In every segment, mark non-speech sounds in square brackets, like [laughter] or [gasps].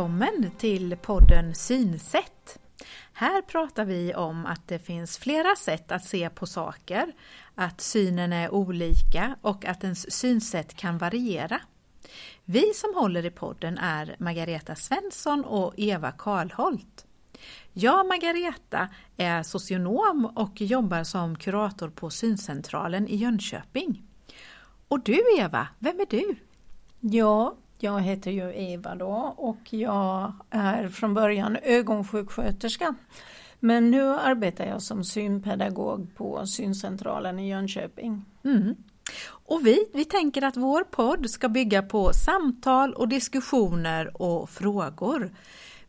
Välkommen till podden Synsätt. Här pratar vi om att det finns flera sätt att se på saker, att synen är olika och att ens synsätt kan variera. Vi som håller i podden är Margareta Svensson och Eva Karlholt. Jag, Margareta, är socionom och jobbar som kurator på Syncentralen i Jönköping. Och du Eva, vem är du? Ja, jag heter ju Eva då och jag är från början ögonsjuksköterska. Men nu arbetar jag som synpedagog på Syncentralen i Jönköping. Mm. Och vi, vi tänker att vår podd ska bygga på samtal och diskussioner och frågor.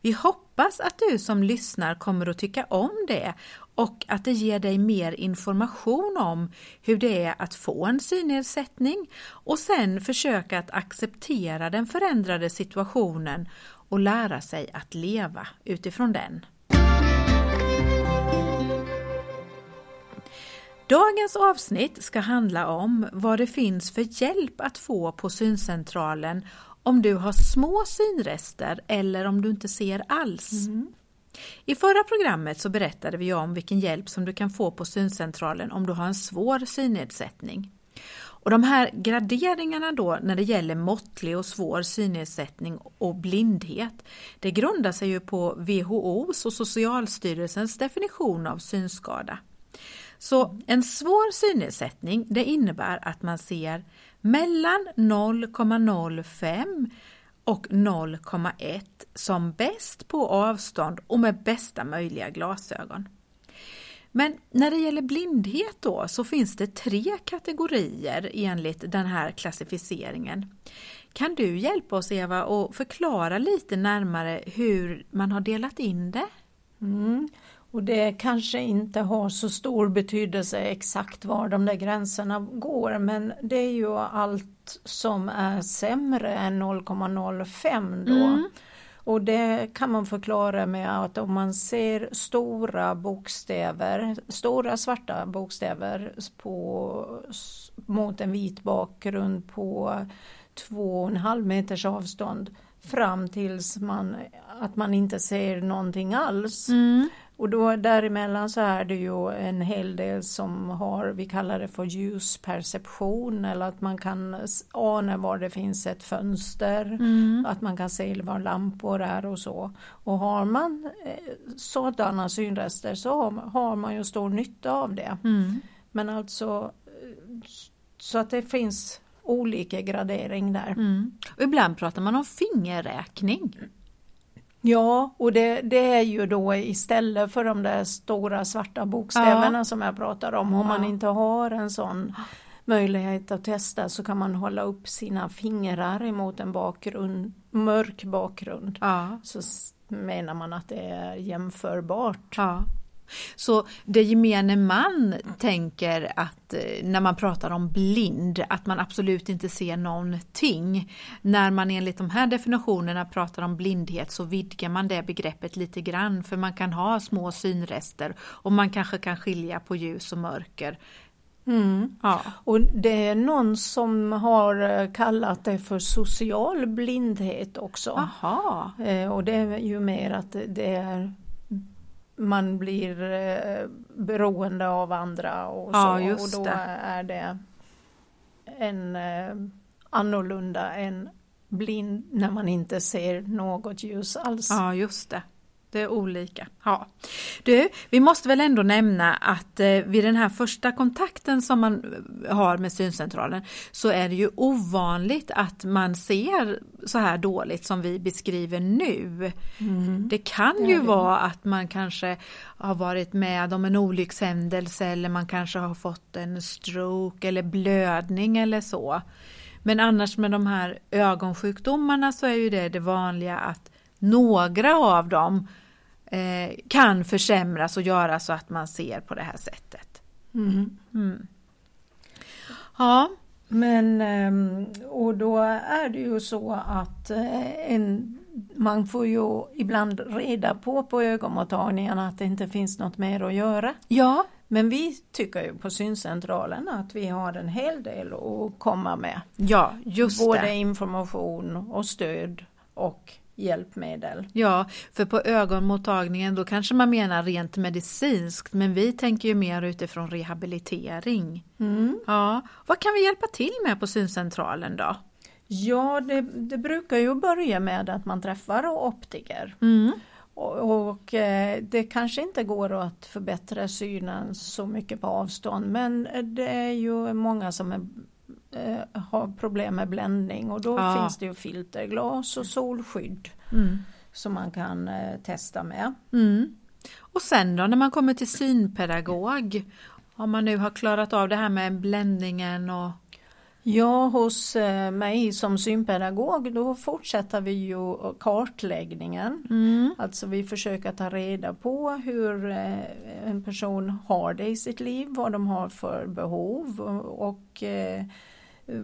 Vi hoppas att du som lyssnar kommer att tycka om det och att det ger dig mer information om hur det är att få en synnedsättning och sen försöka att acceptera den förändrade situationen och lära sig att leva utifrån den. Dagens avsnitt ska handla om vad det finns för hjälp att få på syncentralen om du har små synrester eller om du inte ser alls. Mm. I förra programmet så berättade vi om vilken hjälp som du kan få på syncentralen om du har en svår synnedsättning. Och de här graderingarna då när det gäller måttlig och svår synnedsättning och blindhet, det grundar sig ju på WHOs och Socialstyrelsens definition av synskada. Så en svår synnedsättning det innebär att man ser mellan 0,05 och 0,1 som bäst på avstånd och med bästa möjliga glasögon. Men när det gäller blindhet då så finns det tre kategorier enligt den här klassificeringen. Kan du hjälpa oss Eva och förklara lite närmare hur man har delat in det? Mm. Och det kanske inte har så stor betydelse exakt var de där gränserna går men det är ju allt som är sämre än 0,05 då. Mm. Och det kan man förklara med att om man ser stora bokstäver, stora svarta bokstäver på, mot en vit bakgrund på 2,5 meters avstånd fram tills man, att man inte ser någonting alls. Mm. Och då däremellan så är det ju en hel del som har, vi kallar det för ljusperception eller att man kan ana var det finns ett fönster, mm. att man kan se var lampor är och så. Och har man eh, sådana synrester så har, man ju stor nytta av det. Mm. Men alltså så att det finns olika gradering där. Mm. Och ibland pratar man om fingerräkning. Ja, och det, det, är ju då istället för de där stora svarta bokstäverna ja. som jag pratar om. Om ja. man inte har en sån möjlighet att testa så kan man hålla upp sina fingrar emot en bakgrund, mörk bakgrund. Ja. Så menar man att det är jämförbart. Så det gemene man tänker att eh, när man pratar om blind, att man absolut inte ser någonting. När man enligt de här definitionerna pratar om blindhet så vidgar man det begreppet lite grann för man kan ha små synrester och man kanske kan skilja på ljus och mörker. Mm. Ja. Och det är någon som har eh, kallat det för social blindhet också. Aha. Eh, och det är ju mer att det är man blir eh, beroende av andra och så ja, och då det. är det en eh, annorlunda än blind när man inte ser något ljus alls. Ja just det. Det är olika. Ja. Du, vi måste väl ändå nämna att eh, vid den här första kontakten som man eh, har med syncentralen så är det ju ovanligt att man ser så här dåligt som vi beskriver nu. Mm. Det kan ju det vara att man kanske har varit med om en olyckshändelse eller man kanske har fått en stroke eller blödning eller så. Men annars med de här ögonsjukdomarna så är ju det det vanliga att några av dem eh, kan försämras och göra så att man ser på det här sättet. Mm. Mm. Ja. Men ehm, och då är det ju så att eh, en, man får ju ibland reda på på ögonmottagningen att det inte finns något mer att göra. Ja. Men vi tycker ju på syncentralen att vi har en hel del att komma med. Ja, just Både det. information och stöd och hjälpmedel. Ja, för på ögonmottagningen då kanske man menar rent medicinskt men vi tänker ju mer utifrån rehabilitering. Mm. Ja, vad kan vi hjälpa till med på syncentralen då? Ja, det, det brukar ju börja med att man träffar optiker. Mm. Och, och eh, det kanske inte går att förbättra synen så mycket på avstånd men det är ju många som är, eh, har problem med bländning och då Ja. finns det ju filterglas och solskydd Mm. som man kan eh, testa med. Mm. Och sen då när man kommer till synpedagog, om man nu har klarat av det här med bländningen och Ja, hos eh, mig som synpedagog då fortsätter vi ju kartläggningen. mm. Alltså vi försöker ta reda på hur eh, en person har det i sitt liv, vad de har för behov och, eh,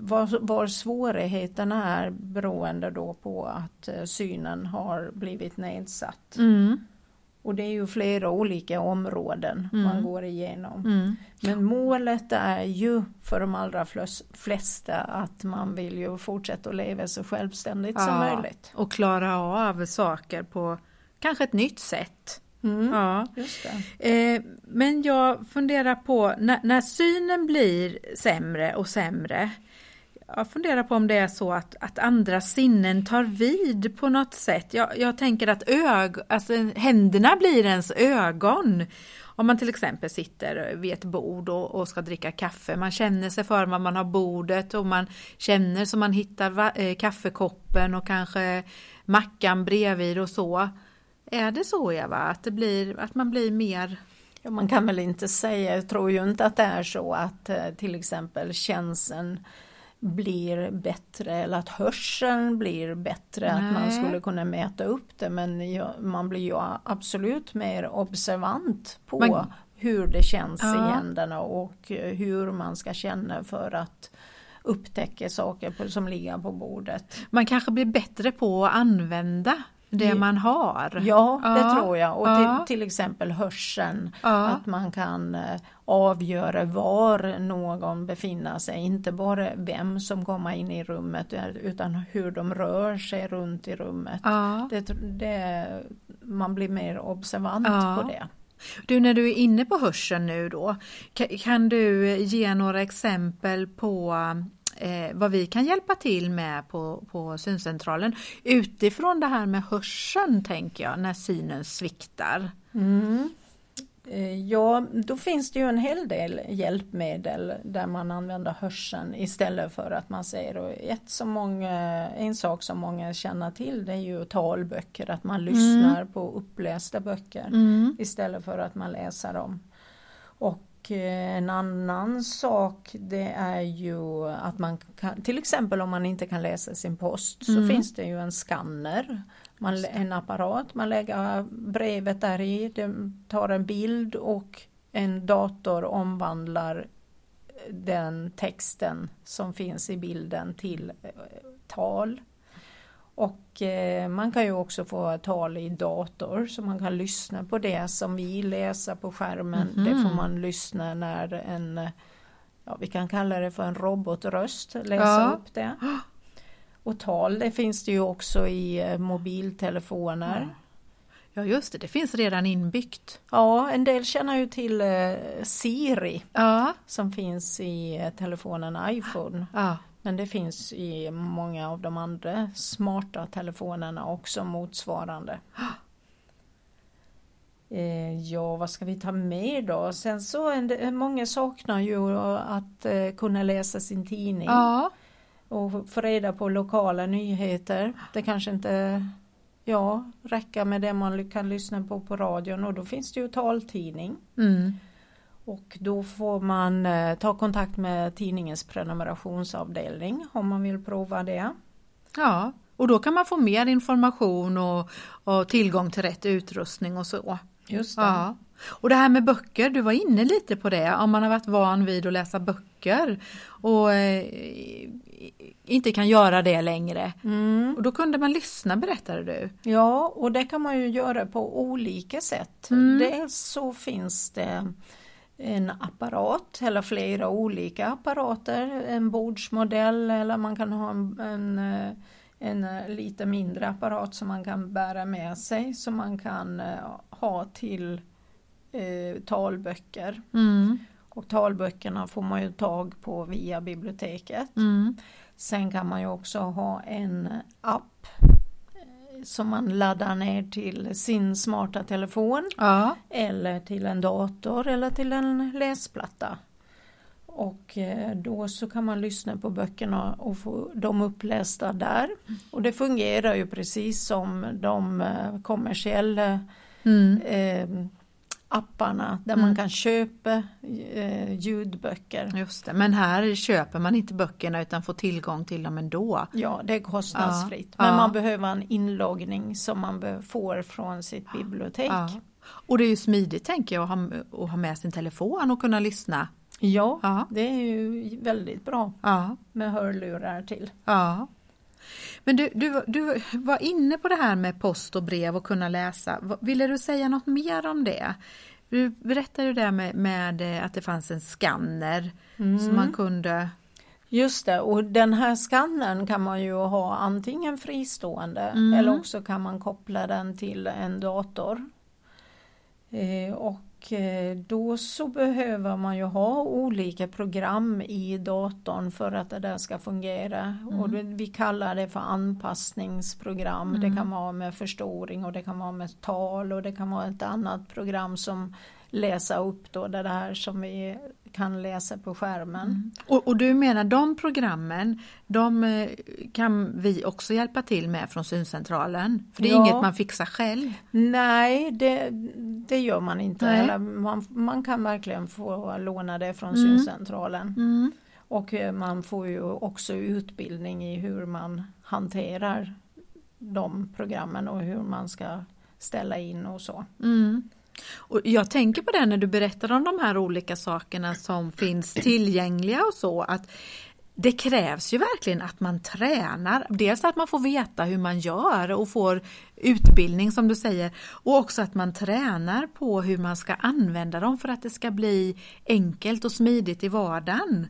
var, var svårigheterna är beroende då på att eh, synen har blivit nedsatt. Mm. Och det är ju flera olika områden Mm. man går igenom. Mm. Men målet är ju för de allra flesta att man vill ju fortsätta att leva så självständigt som Ja. möjligt. och klara av saker på kanske ett nytt sätt. Mm. Ja. Just det. Eh, men jag funderar på när, när synen blir sämre och sämre. Jag funderar på om det är så att, att andra sinnen tar vid på något sätt. Jag, jag tänker att ög, alltså, händerna blir ens ögon. Om man till exempel sitter vid ett bord och, och ska dricka kaffe. Man känner sig för vad man har bordet och man känner så man hittar va, eh, kaffekoppen och kanske mackan bredvid och så. Är det så Eva, att, det blir, att man blir mer Ja, man kan väl inte säga, jag tror ju inte att det är så att eh, till exempel känseln blir bättre eller att hörseln blir bättre, att man Nej. skulle kunna mäta upp det men man blir ju absolut mer observant på Man- hur det känns Ja. i händerna och hur man ska känna för att upptäcka saker på, som ligger på bordet. Man kanske blir bättre på att använda det man har. Ja, det Ja. tror jag. Och Ja. till, till exempel hörseln. Ja. Att man kan eh, avgöra var någon befinner sig, inte bara vem som kommer in i rummet utan hur de rör sig runt i rummet. Det, det, man blir mer observant på det. Du, när du är inne på hörseln nu då, ka- kan du ge några exempel på eh, vad vi kan hjälpa till med på, på syncentralen utifrån det här med hörseln tänker jag, när synen sviktar. Mm. Eh, Ja, då finns det ju en hel del hjälpmedel där man använder hörseln istället för att man säger och ett som många, en sak som många känner till det är ju talböcker, att man lyssnar på upplästa böcker Mm. istället för att man läser dem. Och en annan sak det är ju att man kan, till exempel om man inte kan läsa sin post så Mm. finns det ju en skanner, man, en apparat, man lägger brevet där i, tar en bild och en dator omvandlar den texten som finns i bilden till eh, tal. Och eh, man kan ju också få tal i dator så man kan lyssna på det som vi läser på skärmen. Mhm. Det får man lyssna när en, ja vi kan kalla det för en robotröst, läsa Ja. upp det. Och tal det finns det ju också i eh, mobiltelefoner. Ja just det, det finns redan inbyggt. Ja, en del känner ju till eh, Siri Ja, som finns i telefonen iPhone. ja. Men det finns i många av de andra smarta telefonerna också motsvarande. [gasps] Eh, Ja, vad ska vi ta med då? Sen så en del- många saknar ju att eh, kunna läsa sin tidning ja. och få reda på lokala nyheter. Det kanske inte ja, räcker med det man kan lyssna på på radion och då finns det ju taltidning. Mm. Och då får man eh, ta kontakt med tidningens prenumerationsavdelning om man vill prova det. ja. Och då kan man få mer information och, och tillgång till rätt utrustning och så. Just det. Ja. Och det här med böcker, du var inne lite på det, om man har varit van vid att läsa böcker och eh, inte kan göra det längre. Mm. Och då kunde man lyssna berättade du. Ja, och det kan man ju göra på olika sätt. Mm. Dels så finns det en apparat eller flera olika apparater, en bordsmodell eller man kan ha en, en, eh, en eh, lite mindre apparat som man kan bära med sig som man kan eh, ha till eh, talböcker. Mm. Och talböckerna får man ju tag på via biblioteket. Mm. Sen kan man ju också ha en app som man laddar ner till sin smarta telefon Ja. eller till en dator eller till en läsplatta. Och eh, då så kan man lyssna på böckerna och få dem upplästa där. Och det fungerar ju precis som de eh, kommersiella Mm. eh, apparna där Mm. man kan köpa eh, ljudböcker. Just det. Men här köper man inte böckerna utan får tillgång till dem ändå. Ja, det är kostnadsfritt. Ja, Men ja. man behöver en inloggning som man får från sitt bibliotek. Ja. Och det är ju smidigt tänker jag att ha, att ha med sin telefon och kunna lyssna. Ja, det är ju väldigt bra Ja. med hörlurar till. Ja. Men du, du, du var inne på det här med post och brev och kunna läsa. Ville du säga något mer om det? Du berättade ju det med, med eh, att det fanns en skanner som man kunde... Just det, och den här skannern kan man ju ha antingen fristående Mm. eller också kan man koppla den till en dator. Eh, och eh, då så behöver man ju ha olika program i datorn för att det där ska fungera. Och det, vi kallar det för anpassningsprogram. Det kan vara med förstoring och det kan vara med tal och det kan vara ett annat program som läsa upp då det här som vi kan läsa på skärmen. Och, och du menar de programmen, de eh, kan vi också hjälpa till med från syncentralen? För det är Ja. inget man fixar själv? Nej, det, det gör man inte. Eller man, man kan verkligen få låna det från Mm. syncentralen. Mm. Och eh, man får ju också utbildning i hur man hanterar de programmen och hur man ska ställa in och så. Mm. Och jag tänker på det när du berättar om de här olika sakerna som finns tillgängliga och så att det krävs ju verkligen att man tränar. Dels att man får veta hur man gör och får utbildning som du säger och också att man tränar på hur man ska använda dem för att det ska bli enkelt och smidigt i vardagen.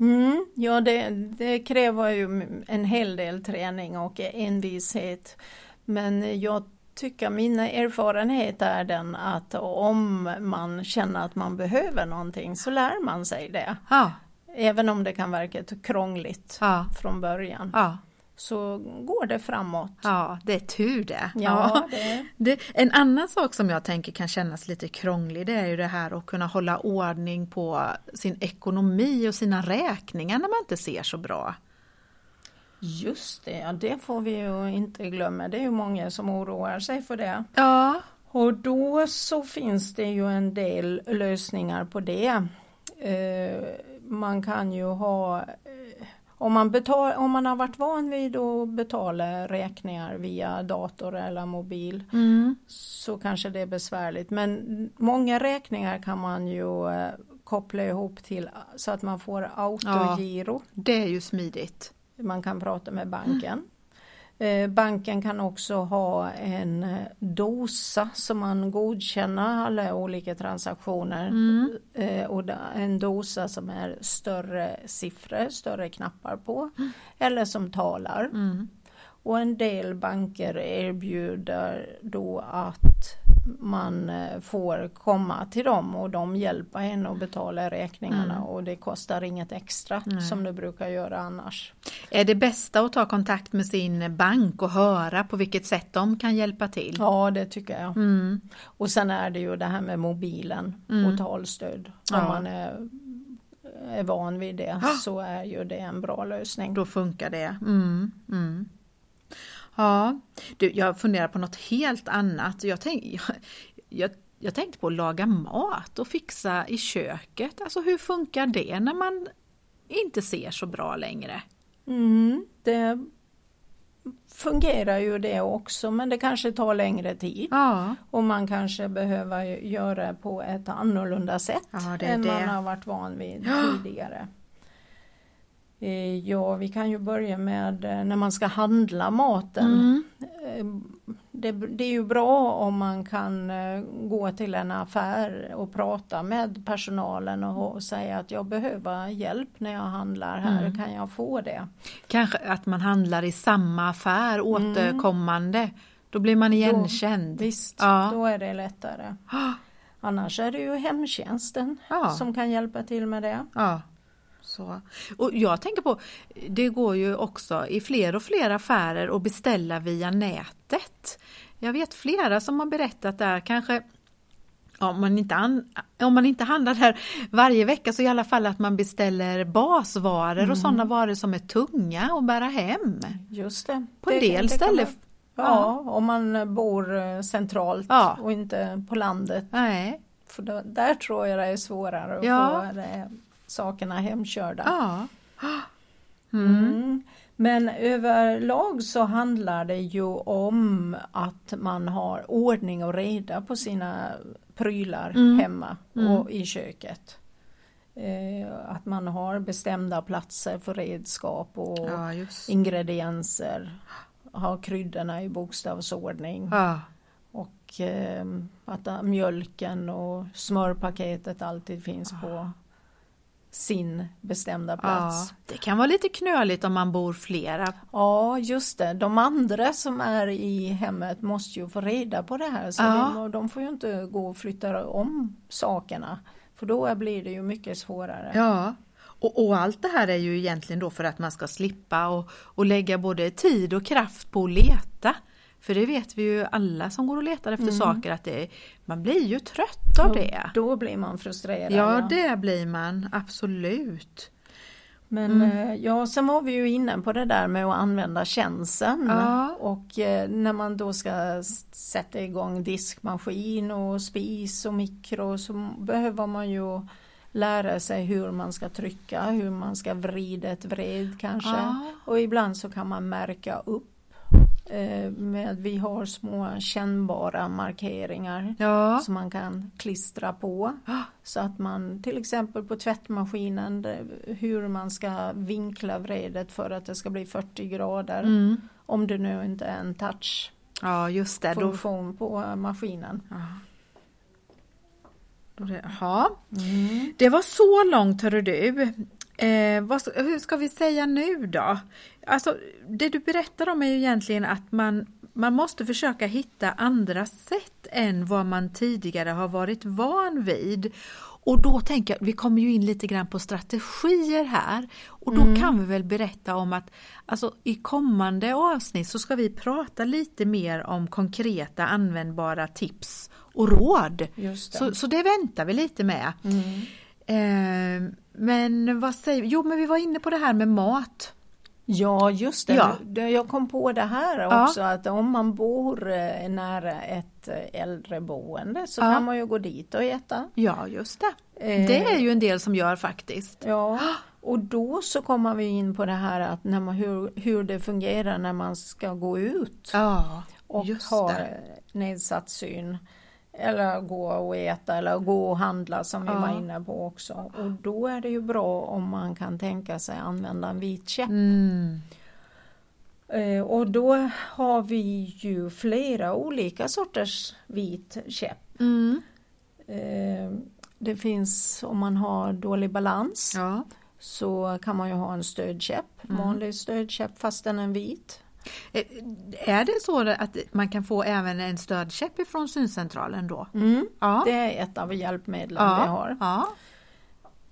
Mm, ja, det, det kräver ju en hel del träning och envishet. Men jag tycker mina erfarenhet är den att om man känner att man behöver någonting så lär man sig det. Ja, Även om det kan verka krångligt ja, från början ja, så går det framåt. ja det är tur det. Ja, det, Det, en annan sak som jag tänker kan kännas lite krånglig det är ju det här att kunna hålla ordning på sin ekonomi och sina räkningar när man inte ser så bra. Just det, ja, det får vi ju inte glömma. Det är ju många som oroar sig för det. Ja, Och då så finns det ju en del lösningar på det. Eh, man kan ju ha eh, om man, betal, om man har varit van vid att betala räkningar via dator eller mobil mm, så kanske det är besvärligt. Men många räkningar kan man ju eh, koppla ihop till så att man får autogiro. det är ju smidigt. Man kan prata med banken. Eh, Banken kan också ha en eh, dosa som man godkänner alla olika transaktioner. Mm. Eh, Och en dosa som är större siffror, större knappar på. Eller som talar. Mm. Och en del banker erbjuder då att man eh, får komma till dem och de hjälper en att betala räkningarna Mm. och det kostar inget extra Nej. som det brukar göra annars. Är det bästa att ta kontakt med sin bank och höra på vilket sätt de kan hjälpa till? Ja, det tycker jag. Mm, Och sen är det ju det här med mobilen Mm. och talstöd. Om Ja. man är, är van vid det Ja. så är ju det en bra lösning. då funkar det. Ja, du, jag funderar på något helt annat. Jag, tänk, [laughs] jag, jag, jag tänkte på att laga mat och fixa i köket. Alltså hur funkar det när man inte ser så bra längre? Mm, det fungerar ju det också men det kanske tar längre tid. Ja, Och man kanske behöver göra på ett annorlunda sätt Ja, än det. man har varit van vid tidigare. Eh, Ja, vi kan ju börja med eh, när man ska handla maten. mm. Eh, det, det, är ju bra om man kan gå till en affär och prata med personalen och, och säga att jag behöver hjälp när jag handlar här, mm. kan jag få det? Kanske att man handlar i samma affär mm. återkommande, mm. då blir man igenkänd. Då, visst, ja. då är det lättare. [gasps] Annars är det ju hemtjänsten ja. som kan hjälpa till med det. Ja. Så. Och jag tänker på, det går ju också i fler och fler affärer att beställa via nätet. Jag vet flera som har berättat där, kanske om man, inte om man inte handlar där varje vecka så i alla fall att man beställer basvaror mm. och sådana varor som är tunga att bära hem. Just det. På en del ställen. Ja, ja, om man bor eh, centralt ja. och inte på landet. Nej. För då, där tror jag det är svårare att ja. få det, sakerna hemkörda. Ja. [gasps] Mm. Mm. Men överlag så handlar det ju om att man har ordning och reda på sina prylar mm. hemma mm. och i köket. Eh, att man har bestämda platser för redskap och ja, ingredienser. Har kryddorna i bokstavsordning. Ja. Och eh, att mjölken och smörpaketet alltid finns på sin bestämda plats. Ja, det kan vara lite knöligt om man bor flera. Ja just det, de andra som är i hemmet måste ju få reda på det här så ja. de, de, får ju inte gå och flytta om sakerna för då blir det ju mycket svårare. Ja, och, och, allt det här är ju egentligen då för att man ska slippa och, och lägga både tid och kraft på att leta. För det vet vi ju alla som går och letar efter mm. saker att det, man blir ju trött av det. Då blir man frustrerad. Ja, ja. det blir man absolut. Men mm. Eh, ja, sen var vi ju inne på det där med att använda tjänsten ja. och eh, när man då ska sätta igång diskmaskin och spis och mikro så behöver man ju lära sig hur man ska trycka, hur man ska vrida ett vred kanske. Ja. Och ibland så kan man märka upp med vi har små kännbara markeringar ja. som man kan klistra på. Så att man till exempel på tvättmaskinen hur man ska vinkla vredet för att det ska bli 40 grader. Mm. Om det nu inte är en touch ja, just det. funktion på maskinen. Ja. Jaha, mm. det var så långt hörru du. Eh, vad, hur ska vi säga nu då? Alltså, det du berättar om är ju egentligen att man, man måste försöka hitta andra sätt än vad man tidigare har varit van vid. Och då tänker jag, vi kommer ju in lite grann på strategier här och då mm. kan vi väl berätta om att alltså, i kommande avsnitt så ska vi prata lite mer om konkreta användbara tips och råd. Det. Så, så det väntar vi lite med. Mm. Eh, men vad säger Jo men vi var inne på det här med mat. Ja just det, ja. jag kom på det här också ja. att om man bor eh, nära ett eh, äldreboende så ja. kan man ju gå dit och äta. Ja just det, eh. det är ju en del som gör faktiskt. Ja, och då så kommer vi in på det här att när man, hur, hur det fungerar när man ska gå ut ja, och ha nedsatt syn. Eller gå och äta eller gå och handla som vi ja. var inne på också. Och då är det ju bra om man kan tänka sig använda en vit käpp. Mm. Eh, och då har vi ju flera olika sorters vit käpp. Mm. Eh, det finns om man har dålig balans ja. så kan man ju ha en stödkäpp, mm. vanlig stödkäpp fast den är vit. Eh, är det så att man kan få även en stödkäpp ifrån syncentralen då? Mm, ja. Det är ett av hjälpmedlen ja, vi har. Ja.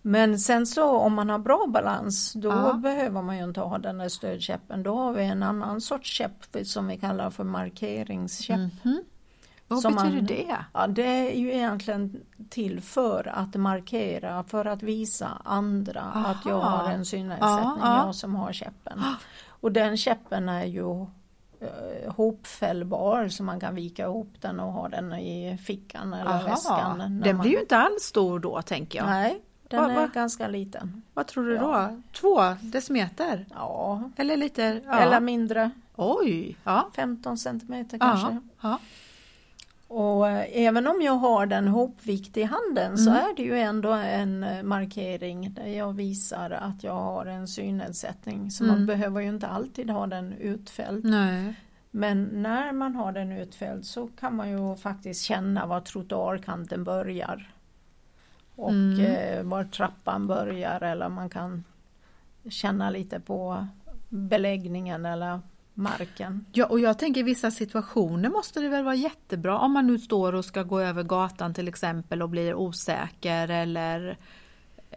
Men sen så om man har bra balans då ja. behöver man ju inte ha den där stödkäppen. Då har vi en annan sorts käpp som vi kallar för markeringskäpp. Mm -hmm. Vad betyder man, det? Ja, det är ju egentligen till för att markera, för att visa andra Aha. att jag har en synnedsättning, jag som har käppen. Och den käppen är ju eh, hopfällbar så man kan vika ihop den och ha den i fickan eller Aha, väskan. Den blir ju inte alls stor då tänker jag. Nej, den va, är va? ganska liten. Vad tror du ja. då? Två decimeter? Ja. Eller lite? Ja. Eller mindre. Oj! Ja. 15 centimeter kanske. Ja. Och eh, även om jag har den hopvikt i handen mm. så är det ju ändå en eh, markering där jag visar att jag har en synnedsättning. Så mm. man behöver ju inte alltid ha den utfälld. Nej. Men när man har den utfälld så kan man ju faktiskt känna var trottoarkanten börjar. Och Mm. eh, var trappan börjar eller man kan känna lite på beläggningen eller marken. Ja, och jag tänker i vissa situationer måste det väl vara jättebra om man nu står och ska gå över gatan till exempel och blir osäker eller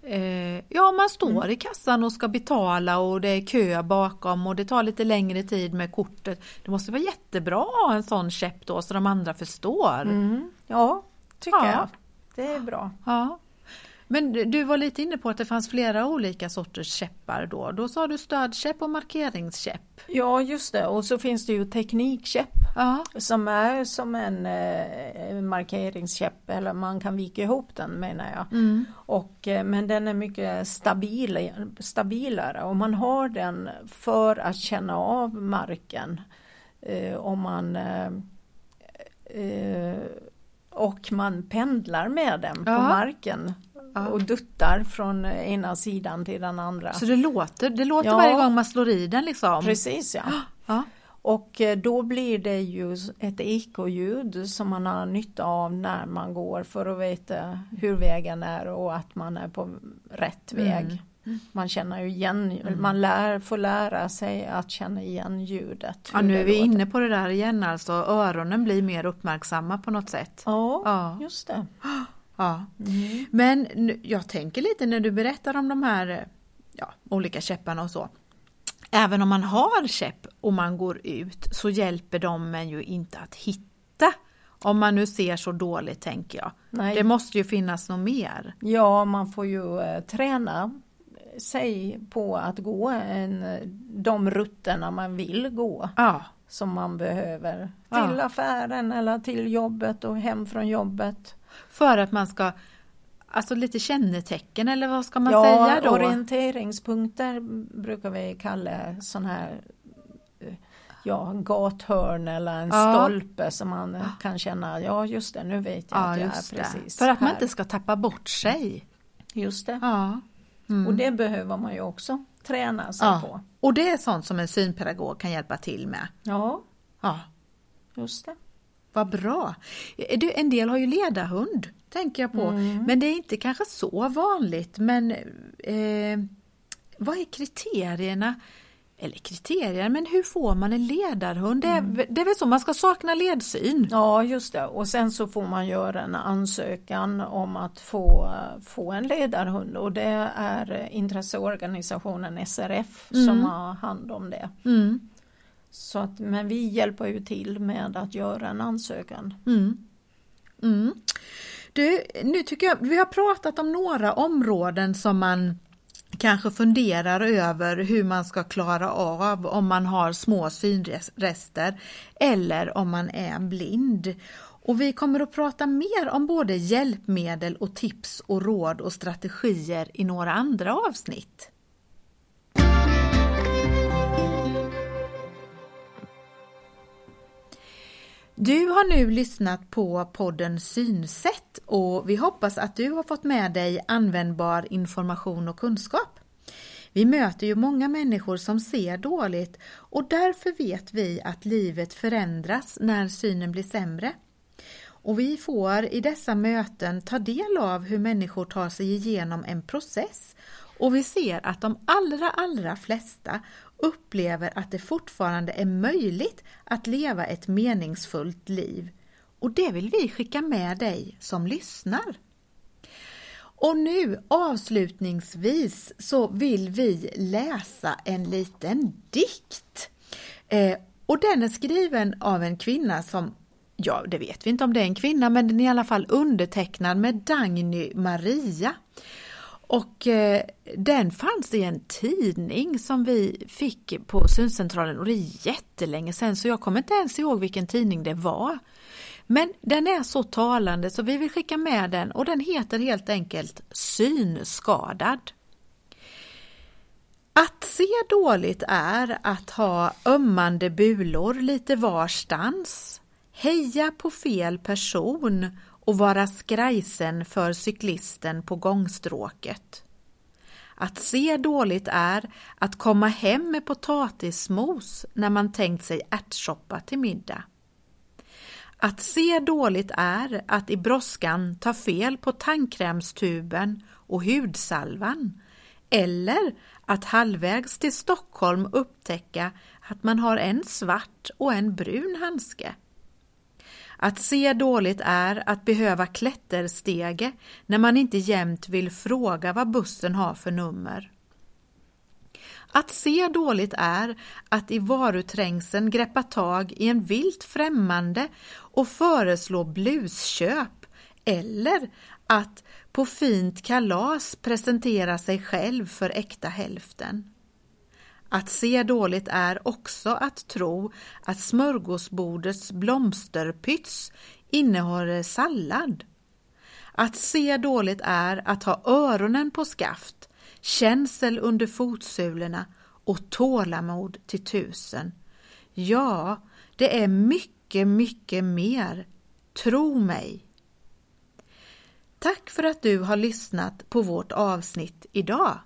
eh, ja, man står i kassan och ska betala och det är kö bakom och det tar lite längre tid med kortet. Det måste vara jättebra att ha en sån käpp då så de andra förstår. Mm. Ja, tycker Ja. jag. Det är bra. Ja. Men du- var lite inne på att det fanns flera olika sorters käppar då. Då sa du stödkäpp och markeringskäpp. Ja, just det. Och så finns det ju teknikkäpp Ja, som är som en eh, markeringskäpp eller man kan vika ihop den menar jag. mm. Och, eh, men den är mycket stabil, stabilare och man har den för att känna av marken. Eh, om man eh, eh, och man pendlar med den på Ja. marken Ja. och duttar från ena sidan till den andra. Så det låter, det låter Ja. varje gång man slår i den liksom? Precis ja. [gasps] Ja. Och eh, då blir det ju ett ekoljud som man har nytta av när man går för att veta hur vägen är och att man är på rätt Mm. väg. Man känner ju igen, man lär, får lära sig att känna igen ljudet. Ja, nu är vi inne på det där igen alltså, öronen blir mer uppmärksamma på något sätt. Ja, Ja. just det. [gasps] Ja. Mm. Men jag tänker lite när du berättar om de här ja, olika käpparna och så. Även om man har käpp och man går ut så hjälper de en ju inte att hitta. Om man nu ser så dåligt tänker jag. Nej. Det måste ju finnas något mer. Ja, man får ju eh, träna sig på att gå en, de rutterna man vill gå. Ja, som man behöver Ja. till affären eller till jobbet och hem från jobbet. För att man ska, alltså lite kännetecken eller vad ska man ja, säga då? orienteringspunkter brukar vi kalla sån här eh, ja, gathörn eller en Ja. stolpe som man kan känna, ja just det, nu vet jag Ja, att jag är precis För att man här. inte ska tappa bort sig. Just det. Ja. Mm. Och det behöver man ju också träna sig Ja. på. Och det är sånt som en synpedagog kan hjälpa till med. Ja, Ja, just det. Vad bra. Eh, Du, en del har ju ledarhund, tänker jag på. Mm. Men det är inte kanske så vanligt. Men eh, vad är kriterierna? Eller kriterier, men hur får man en ledarhund? Det är, Mm. det är väl så, man ska sakna ledsyn? Ja, just det. Och sen så får man göra en ansökan om att få, få en ledarhund och det är intresseorganisationen SRF som Mm. har hand om det. Mm. Så att, men vi hjälper ju till med att göra en ansökan. Mm. Mm. Du, nu tycker jag, vi har pratat om några områden som man kanske funderar över hur man ska klara av om man har små synrester eller om man är blind. Och vi kommer att prata mer om både hjälpmedel och tips och råd och strategier i några andra avsnitt. Du har nu lyssnat på podden Synsätt och vi hoppas att du har fått med dig användbar information och kunskap. Vi möter ju många människor som ser dåligt och därför vet vi att livet förändras när synen blir sämre. Och vi får i dessa möten ta del av hur människor tar sig igenom en process och vi ser att de allra, allra flesta upplever att det fortfarande är möjligt att leva ett meningsfullt liv. Och det vill vi skicka med dig som lyssnar. Och nu avslutningsvis så vill vi läsa en liten dikt. Eh, och den är skriven av en kvinna som, ja det vet vi inte om det är en kvinna, men den är i alla fall undertecknad med Dagny Maria. Och eh, den fanns i en tidning som vi fick på syncentralen och det är jättelänge sedan så jag kommer inte ens ihåg vilken tidning det var. Men den är så talande så vi vill skicka med den och den heter helt enkelt Synskadad. Att se dåligt är att ha ömmande bulor lite varstans, heja på fel person och vara skrajsen för cyklisten på gångstråket. Att se dåligt är att komma hem med potatismos när man tänkt sig ärtsoppa till middag. Att se dåligt är att i brådskan ta fel på tandkrämstuben och hudsalvan eller att halvvägs till Stockholm upptäcka att man har en svart och en brun handske. Att se dåligt är att behöva klätterstege när man inte jämt vill fråga vad bussen har för nummer. Att se dåligt är att i varuträngseln greppa tag i en vilt främmande och föreslå blusköp eller att på fint kalas presentera sig själv för äkta hälften. Att se dåligt är också att tro att smörgåsbordets blomsterpyts innehåller sallad. Att se dåligt är att ha öronen på skaft, känsel under fotsulorna och tålamod till tusen. Ja, det är mycket, mycket mer. Tro mig. Tack för att du har lyssnat på vårt avsnitt idag.